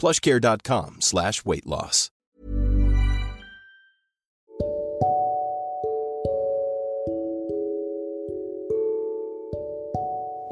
plushcare.com slash weight loss.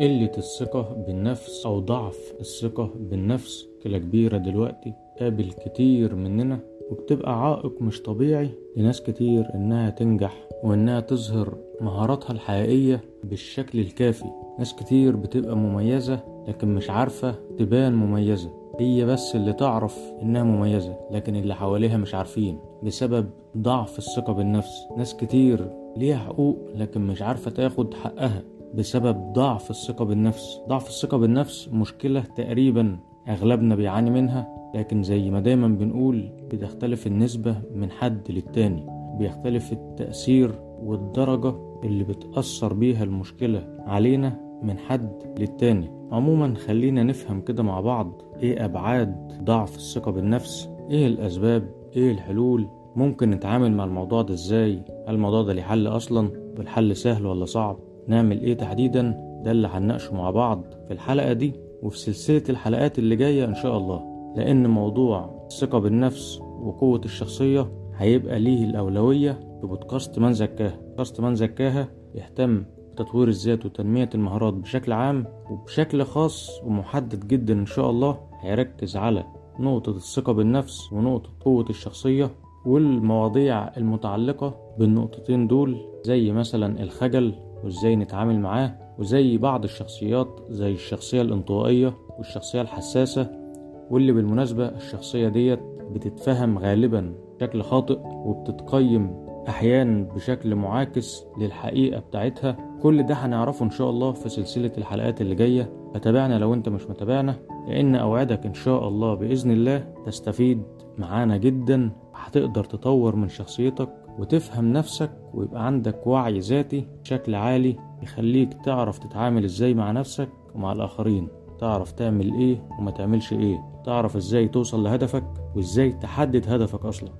قلة الثقة بالنفس أو ضعف الثقة بالنفس كلا كبيرة دلوقتي قابل كتير مننا وبتبقى عائق مش طبيعي لناس كتير إنها تنجح وإنها تظهر مهاراتها الحقيقية بالشكل الكافي ناس كتير بتبقى مميزة لكن مش عارفة تبان مميزة هي بس اللي تعرف إنها مميزة لكن اللي حواليها مش عارفين بسبب ضعف الثقة بالنفس. ناس كتير ليها حقوق لكن مش عارفة تاخد حقها بسبب ضعف الثقة بالنفس. ضعف الثقة بالنفس مشكلة تقريبا أغلبنا بيعاني منها لكن زي ما دايما بنقول بتختلف النسبة من حد للتاني. بيختلف التأثير والدرجة اللي بتأثر بيها المشكلة علينا من حد للتاني. عموما خلينا نفهم كده مع بعض إيه أبعاد ضعف الثقة بالنفس؟ إيه الأسباب؟ إيه الحلول؟ ممكن نتعامل مع الموضوع ده إزاي؟ هل الموضوع ده ليه حل أصلا؟ والحل سهل ولا صعب؟ نعمل إيه تحديدا؟ ده اللي هنناقشه مع بعض في الحلقة دي وفي سلسلة الحلقات اللي جاية إن شاء الله. لأن موضوع الثقة بالنفس وقوة الشخصية هيبقى ليه الأولوية في بودكاست من زكاها. بودكاست من زكاها يهتم بتطوير الذات وتنمية المهارات بشكل عام وبشكل خاص ومحدد جدا إن شاء الله هيركز على نقطة الثقة بالنفس ونقطة قوة الشخصية والمواضيع المتعلقة بالنقطتين دول زي مثلا الخجل وإزاي نتعامل معاه وزي بعض الشخصيات زي الشخصية الانطوائية والشخصية الحساسة واللي بالمناسبة الشخصية ديت بتتفهم غالبا بشكل خاطئ وبتتقيم أحيانا بشكل معاكس للحقيقة بتاعتها كل ده هنعرفه إن شاء الله في سلسلة الحلقات اللي جاية. فتابعنا لو أنت مش متابعنا. لأن أوعدك إن شاء الله بإذن الله تستفيد معانا جدا. هتقدر تطور من شخصيتك وتفهم نفسك ويبقى عندك وعي ذاتي بشكل عالي يخليك تعرف تتعامل إزاي مع نفسك ومع الآخرين. تعرف تعمل إيه وما تعملش إيه. تعرف إزاي توصل لهدفك وإزاي تحدد هدفك أصلا.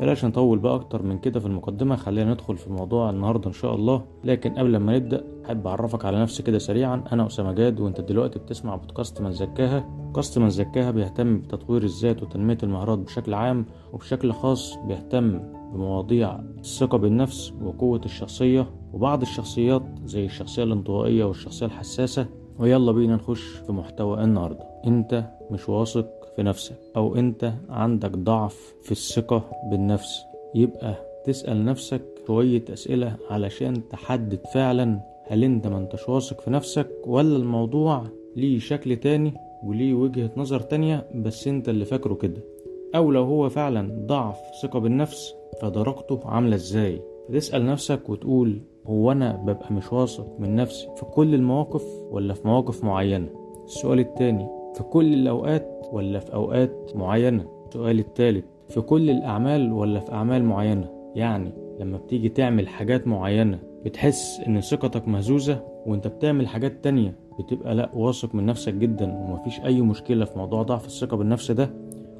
بلاش نطول بقى أكتر من كده في المقدمة خلينا ندخل في موضوع النهاردة إن شاء الله. لكن قبل ما نبدأ أحب أعرفك على نفسي كده سريعا. أنا أسامة جاد وأنت دلوقتي بتسمع بودكاست من زكاها. بودكاست من زكاها بيهتم بتطوير الذات وتنمية المهارات بشكل عام وبشكل خاص بيهتم بمواضيع الثقة بالنفس وقوة الشخصية. وبعض الشخصيات زي الشخصية الانطوائية والشخصية الحساسة. ويلا بينا نخش في محتوى النهاردة. أنت مش واثق في نفسك أو أنت عندك ضعف في الثقة بالنفس. يبقى تسأل نفسك شوية أسئلة علشان تحدد فعلا هل أنت ما أنتش واثق في نفسك ولا الموضوع ليه شكل تاني وليه وجهة نظر تانية بس أنت اللي فاكره كده. أو لو هو فعلا ضعف ثقة بالنفس فدرجته عاملة إزاي؟ تسأل نفسك وتقول هو أنا ببقى مش واثق من نفسي في كل المواقف ولا في مواقف معينة؟ السؤال التاني في كل الأوقات ولا في أوقات معينة؟ السؤال التالت في كل الأعمال ولا في أعمال معينة؟ يعني لما بتيجي تعمل حاجات معينة بتحس إن ثقتك مهزوزة وأنت بتعمل حاجات تانية بتبقى لأ واثق من نفسك جدا ومفيش أي مشكلة في موضوع ضعف الثقة بالنفس ده؟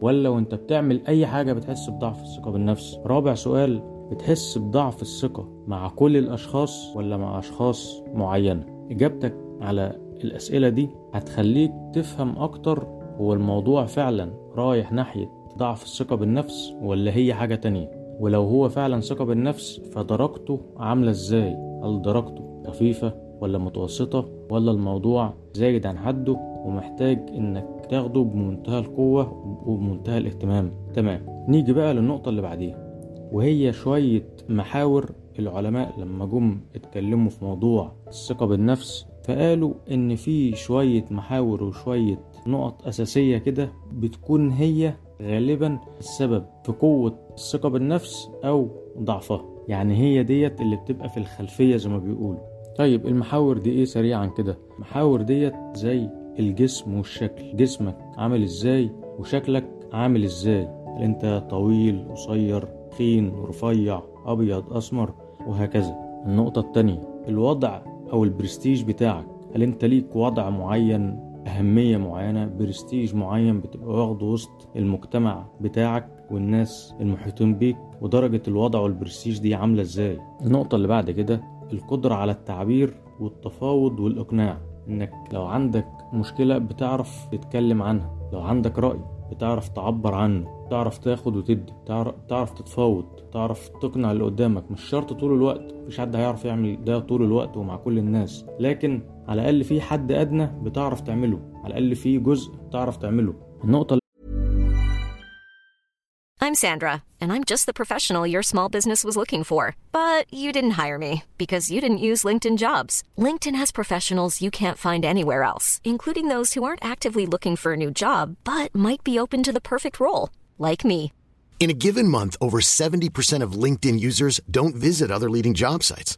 ولا وأنت بتعمل أي حاجة بتحس بضعف الثقة بالنفس؟ رابع سؤال بتحس بضعف الثقة مع كل الأشخاص ولا مع أشخاص معينة؟ إجابتك على الأسئلة دي هتخليك تفهم أكتر هو الموضوع فعلا رايح ناحية ضعف الثقة بالنفس ولا هي حاجة تانية؟ ولو هو فعلا ثقة بالنفس فدرجته عاملة إزاي؟ هل درجته خفيفة ولا متوسطة؟ ولا الموضوع زايد عن حده ومحتاج إنك تاخده بمنتهى القوة وبمنتهى الاهتمام؟ تمام نيجي بقى للنقطة اللي بعديها وهي شوية محاور العلماء لما جم اتكلموا في موضوع الثقة بالنفس فقالوا إن في شوية محاور وشوية نقط أساسية كده بتكون هي غالبا السبب في قوة الثقة بالنفس أو ضعفها. يعني هي ديت اللي بتبقى في الخلفية زي ما بيقولوا. طيب المحاور دي إيه سريعا كده؟ محاور ديت زي الجسم والشكل. جسمك عامل إزاي وشكلك عامل إزاي؟ هل أنت طويل قصير تخين رفيع أبيض أسمر؟ وهكذا. النقطة التانية الوضع أو البرستيج بتاعك. هل أنت ليك وضع معين أهمية معينة برستيج معين بتبقى واخده وسط المجتمع بتاعك والناس المحيطين بيك ودرجة الوضع والبرستيج دي عاملة إزاي؟ النقطة اللي بعد كده القدرة على التعبير والتفاوض والإقناع إنك لو عندك مشكلة بتعرف تتكلم عنها لو عندك رأي بتعرف تعبر عنه تعرف تاخد وتدي تعرف, تعرف تتفاوض تعرف تقنع اللي قدامك مش شرط طول الوقت مفيش حد هيعرف يعمل ده طول الوقت ومع كل الناس لكن على الأقل في حد أدنى بتعرف تعمله على الأقل في جزء بتعرف تعمله النقطة I'm Sandra, and I'm just the professional your small business was looking for. But you didn't hire me because you didn't use LinkedIn jobs. LinkedIn has professionals you can't find anywhere else, including those who aren't actively looking for a new job but might be open to the perfect role, like me. In a given month, over 70% of LinkedIn users don't visit other leading job sites.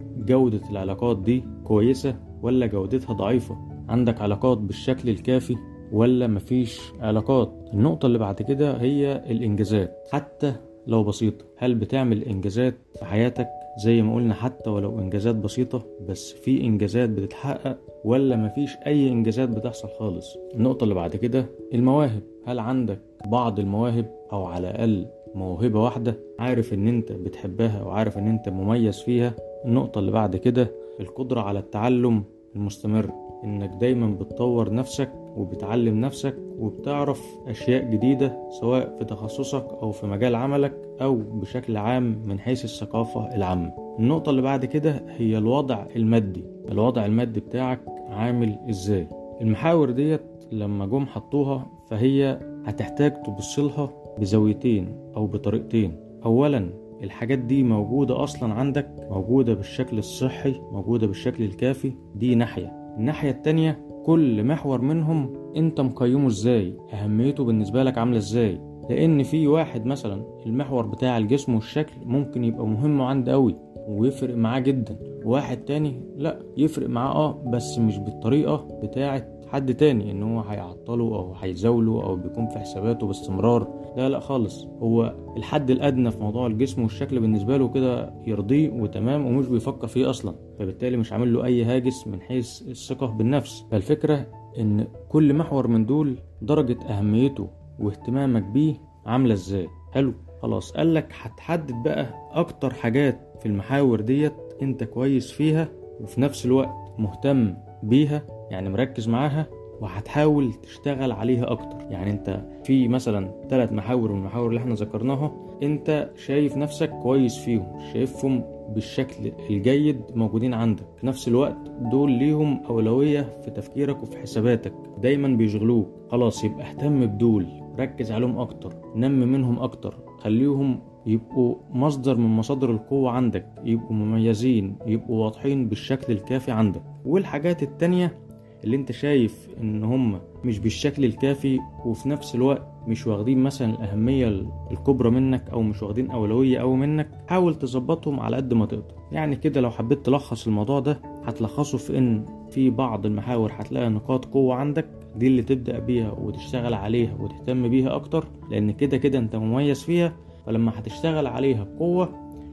جودة العلاقات دي كويسة ولا جودتها ضعيفة؟ عندك علاقات بالشكل الكافي ولا مفيش علاقات؟ النقطة اللي بعد كده هي الإنجازات. حتى لو بسيطة هل بتعمل إنجازات في حياتك؟ زي ما قلنا حتى ولو إنجازات بسيطة بس في إنجازات بتتحقق ولا مفيش أي إنجازات بتحصل خالص؟ النقطة اللي بعد كده المواهب. هل عندك بعض المواهب أو على الأقل موهبة واحدة عارف إن أنت بتحبها وعارف إن أنت مميز فيها؟ النقطة اللي بعد كده القدرة على التعلم المستمر إنك دايما بتطور نفسك وبتعلم نفسك وبتعرف أشياء جديدة سواء في تخصصك أو في مجال عملك أو بشكل عام من حيث الثقافة العامة. النقطة اللي بعد كده هي الوضع المادي. الوضع المادي بتاعك عامل إزاي؟ المحاور ديت لما جم حطوها فهي هتحتاج تبصلها بزاويتين أو بطريقتين. أولا الحاجات دي موجودة أصلا عندك موجودة بالشكل الصحي موجودة بالشكل الكافي دي ناحية. الناحية التانية كل محور منهم أنت مقيمه إزاي؟ أهميته بالنسبة لك عاملة إزاي؟ لأن في واحد مثلا المحور بتاع الجسم والشكل ممكن يبقى مهم عنده قوي ويفرق معاه جدا. واحد تاني لأ يفرق معاه آه بس مش بالطريقة بتاعت حد تاني إن هو هيعطله أو هيزاوله أو بيكون في حساباته باستمرار. لا لا خالص. هو الحد الأدنى في موضوع الجسم والشكل بالنسبة له كده يرضيه وتمام ومش بيفكر فيه أصلا. فبالتالي مش عامل له أي هاجس من حيث الثقة بالنفس. فالفكرة إن كل محور من دول درجة أهميته واهتمامك بيه عاملة إزاي؟ حلو. خلاص قالك هتحدد بقى أكتر حاجات في المحاور ديت أنت كويس فيها وفي نفس الوقت مهتم بيها يعني مركز معاها وهتحاول تشتغل عليها أكتر. يعني أنت في مثلا ثلاث محاور من المحاور اللي إحنا ذكرناها أنت شايف نفسك كويس فيهم شايفهم بالشكل الجيد موجودين عندك. في نفس الوقت دول ليهم أولوية في تفكيرك وفي حساباتك. دايما بيشغلوك. خلاص يبقى اهتم بدول. ركز عليهم أكتر. نمي منهم أكتر. خليهم يبقوا مصدر من مصادر القوة عندك. يبقوا مميزين. يبقوا واضحين بالشكل الكافي عندك. والحاجات التانية اللي انت شايف ان هم مش بالشكل الكافي وفي نفس الوقت مش واخدين مثلا الأهمية الكبرى منك أو مش واخدين أولوية أوي منك حاول تظبطهم على قد ما تقدر. يعني كده لو حبيت تلخص الموضوع ده هتلخصه في إن في بعض المحاور هتلاقي نقاط قوة عندك دي اللي تبدأ بيها وتشتغل عليها وتهتم بيها أكتر لأن كده كده أنت مميز فيها. فلما هتشتغل عليها بقوة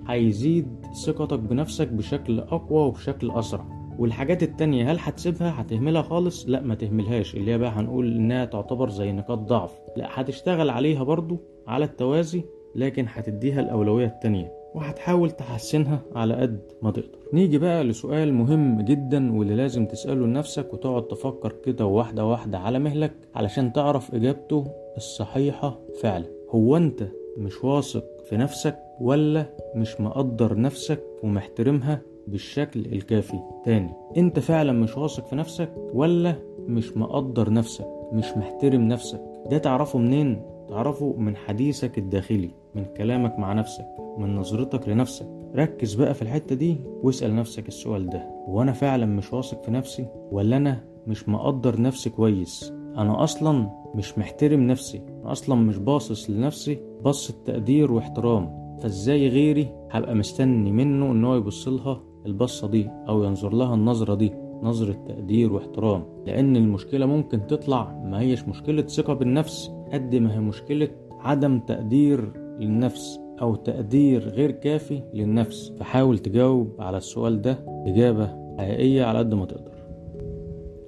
هيزيد ثقتك بنفسك بشكل أقوى وبشكل أسرع. والحاجات التانية هل هتسيبها؟ هتهملها خالص؟ لا ما تهملهاش. اللي هي بقى هنقول إنها تعتبر زي نقاط ضعف. لا هتشتغل عليها برضو على التوازي لكن هتديها الأولوية التانية وهتحاول تحسنها على قد ما تقدر. نيجي بقى لسؤال مهم جدا واللي لازم تسأله لنفسك وتقعد تفكر كده واحدة واحدة على مهلك علشان تعرف إجابته الصحيحة فعلا. هو أنت مش واثق في نفسك ولا مش مقدر نفسك ومحترمها؟ بالشكل الكافي. تاني انت فعلا مش واثق في نفسك ولا مش مقدر نفسك مش محترم نفسك؟ ده تعرفه منين؟ تعرفه من حديثك الداخلي من كلامك مع نفسك من نظرتك لنفسك. ركز بقى في الحتة دي واسأل نفسك السؤال ده. وأنا فعلا مش واثق في نفسي ولا أنا مش مقدر نفسي كويس؟ أنا أصلا مش محترم نفسي أنا أصلا مش باصص لنفسي بص تقدير واحترام. فازاي غيري هبقى مستني منه إن هو يبص لها البصة دي أو ينظر لها النظرة دي نظرة تقدير واحترام. لأن المشكلة ممكن تطلع ما هيش مشكلة ثقة بالنفس قد ما هي مشكلة عدم تقدير للنفس أو تقدير غير كافي للنفس. فحاول تجاوب على السؤال ده اجابة حقيقية على قد ما تقدر.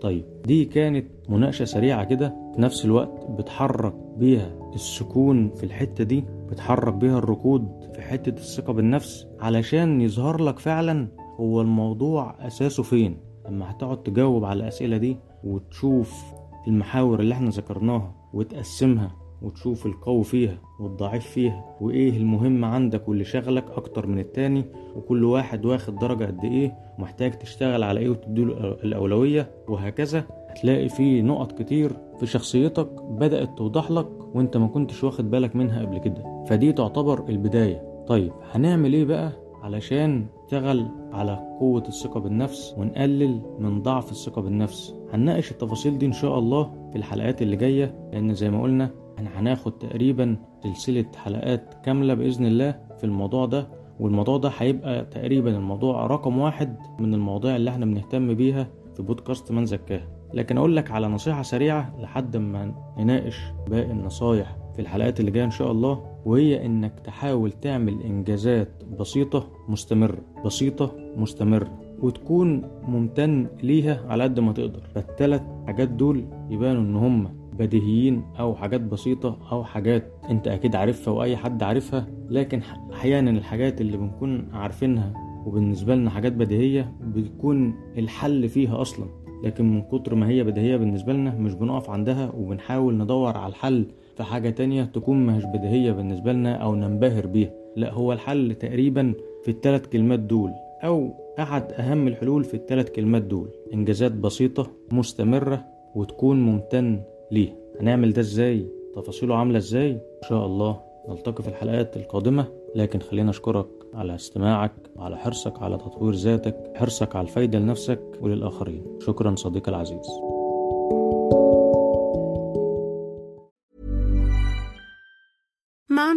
طيب دي كانت مناقشة سريعة كده في نفس الوقت بتحرك بيها السكون في الحتة دي بتحرك بيها الركود في حتة الثقة بالنفس علشان يظهر لك فعلا هو الموضوع أساسه فين؟ لما هتقعد تجاوب على الأسئلة دي وتشوف المحاور اللي إحنا ذكرناها وتقسمها وتشوف القوي فيها والضعيف فيها وإيه المهم عندك واللي شغلك أكتر من التاني وكل واحد واخد درجة قد إيه ومحتاج تشتغل على إيه وتديله الأولوية وهكذا هتلاقي في نقط كتير في شخصيتك بدأت توضح لك وأنت ما كنتش واخد بالك منها قبل كده. فدي تعتبر البداية. طيب هنعمل إيه بقى؟ علشان نشتغل على قوة الثقة بالنفس ونقلل من ضعف الثقة بالنفس. هنناقش التفاصيل دي إن شاء الله في الحلقات اللي جاية لأن زي ما قلنا إحنا هناخد تقريبا سلسلة حلقات كاملة بإذن الله في الموضوع ده والموضوع ده هيبقى تقريبا الموضوع رقم واحد من المواضيع اللي إحنا بنهتم بيها في بودكاست من زكاها لكن أقول لك على نصيحة سريعة لحد ما نناقش باقي النصايح. في الحلقات اللي جاية إن شاء الله وهي إنك تحاول تعمل إنجازات بسيطة مستمرة بسيطة مستمرة وتكون ممتن ليها على قد ما تقدر. فالتلات حاجات دول يبانوا إن هم بديهيين أو حاجات بسيطة أو حاجات أنت أكيد عارفها وأي حد عارفها لكن أحيانا الحاجات اللي بنكون عارفينها وبالنسبة لنا حاجات بديهية بتكون الحل فيها أصلا. لكن من كتر ما هي بديهية بالنسبة لنا مش بنقف عندها وبنحاول ندور على الحل في حاجة تانية تكون مش بديهية بالنسبة لنا أو ننبهر بيها. لا هو الحل تقريبا في الثلاث كلمات دول أو أحد أهم الحلول في الثلاث كلمات دول إنجازات بسيطة مستمرة وتكون ممتن ليه هنعمل ده إزاي؟ تفاصيله عاملة إزاي؟ إن شاء الله نلتقي في الحلقات القادمة. لكن خلينا أشكرك على استماعك وعلى حرصك على تطوير ذاتك حرصك على الفايدة لنفسك وللآخرين. شكرا صديقي العزيز.